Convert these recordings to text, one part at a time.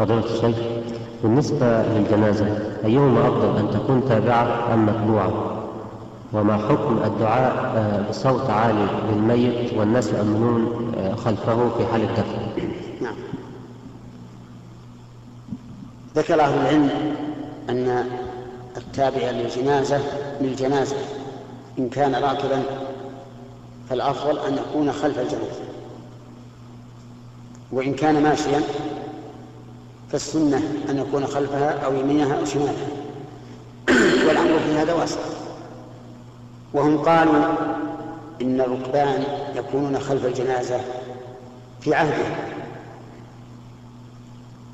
فضيلة الشيخ بالنسبة للجنازة أيهما أفضل أن تكون تابعة أم متبوعة؟ وما حكم الدعاء آه، بصوت عالي للميت والناس يؤمنون آه، خلفه في حال الدفن؟ نعم. ذكر أهل العلم أن التابع للجنازة للجنازة إن كان راكبا فالأفضل أن يكون خلف الجنازة وإن كان ماشيا فالسنة أن يكون خلفها أو يمينها أو شمالها. والأمر في هذا واسع. وهم قالوا إن الركبان يكونون خلف الجنازة في عهده.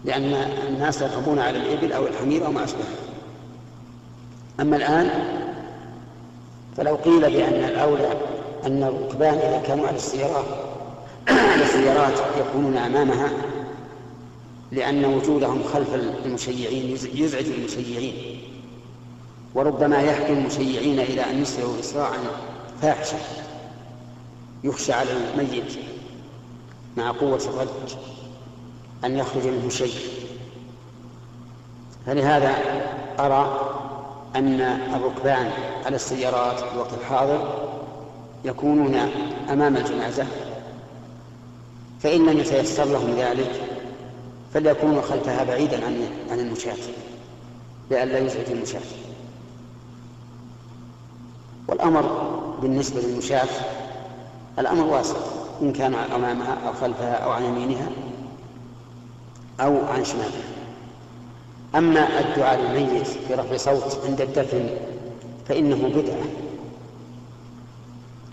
لأن الناس يركبون على الإبل أو الحمير أو ما أشبه. أما الآن فلو قيل بأن الأولى أن الركبان إذا كانوا على السيارات على السيارات يكونون أمامها لأن وجودهم خلف المشيعين يزعج المشيعين. وربما يحكي المشيعين إلى أن يسرعوا إسراعا فاحشا يخشى على الميت مع قوة الرد أن يخرج منه شيء. فلهذا أرى أن الركبان على السيارات في الوقت الحاضر يكونون أمام الجنازة فإن لم يتيسر لهم ذلك فليكونوا خلفها بعيدا عن عن المشاة لئلا يزعج المشاة والأمر بالنسبة للمشاة الأمر واسع إن كان أمامها أو خلفها أو عن يمينها أو عن شمالها. أما الدعاء للميت برفع صوت عند الدفن فإنه بدعة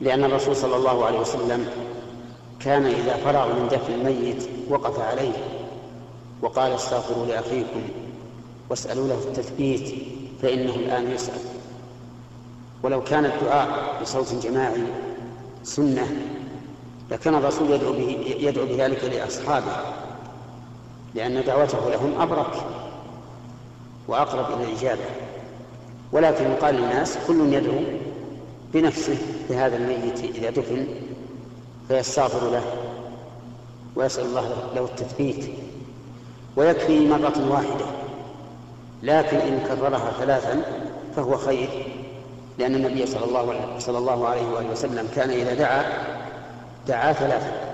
لأن الرسول صلى الله عليه وسلم كان إذا فرغ من دفن الميت وقف عليه. وقال استغفروا لأخيكم واسألوا له التثبيت فإنه الآن يسأل. ولو كان الدعاء بصوت جماعي سنة لكان الرسول يدعو, به يدعو بذلك لأصحابه لأن دعوته لهم أبرك وأقرب إلى الإجابة ولكن يقال للناس كل يدعو بنفسه لهذا الميت إذا دفن فيستغفر له ويسأل الله له التثبيت. ويكفي مرة واحدة. لكن إن كررها ثلاثا فهو خير لأن النبي صلى الله, عليه وسلم كان إذا دعا دعا ثلاثا.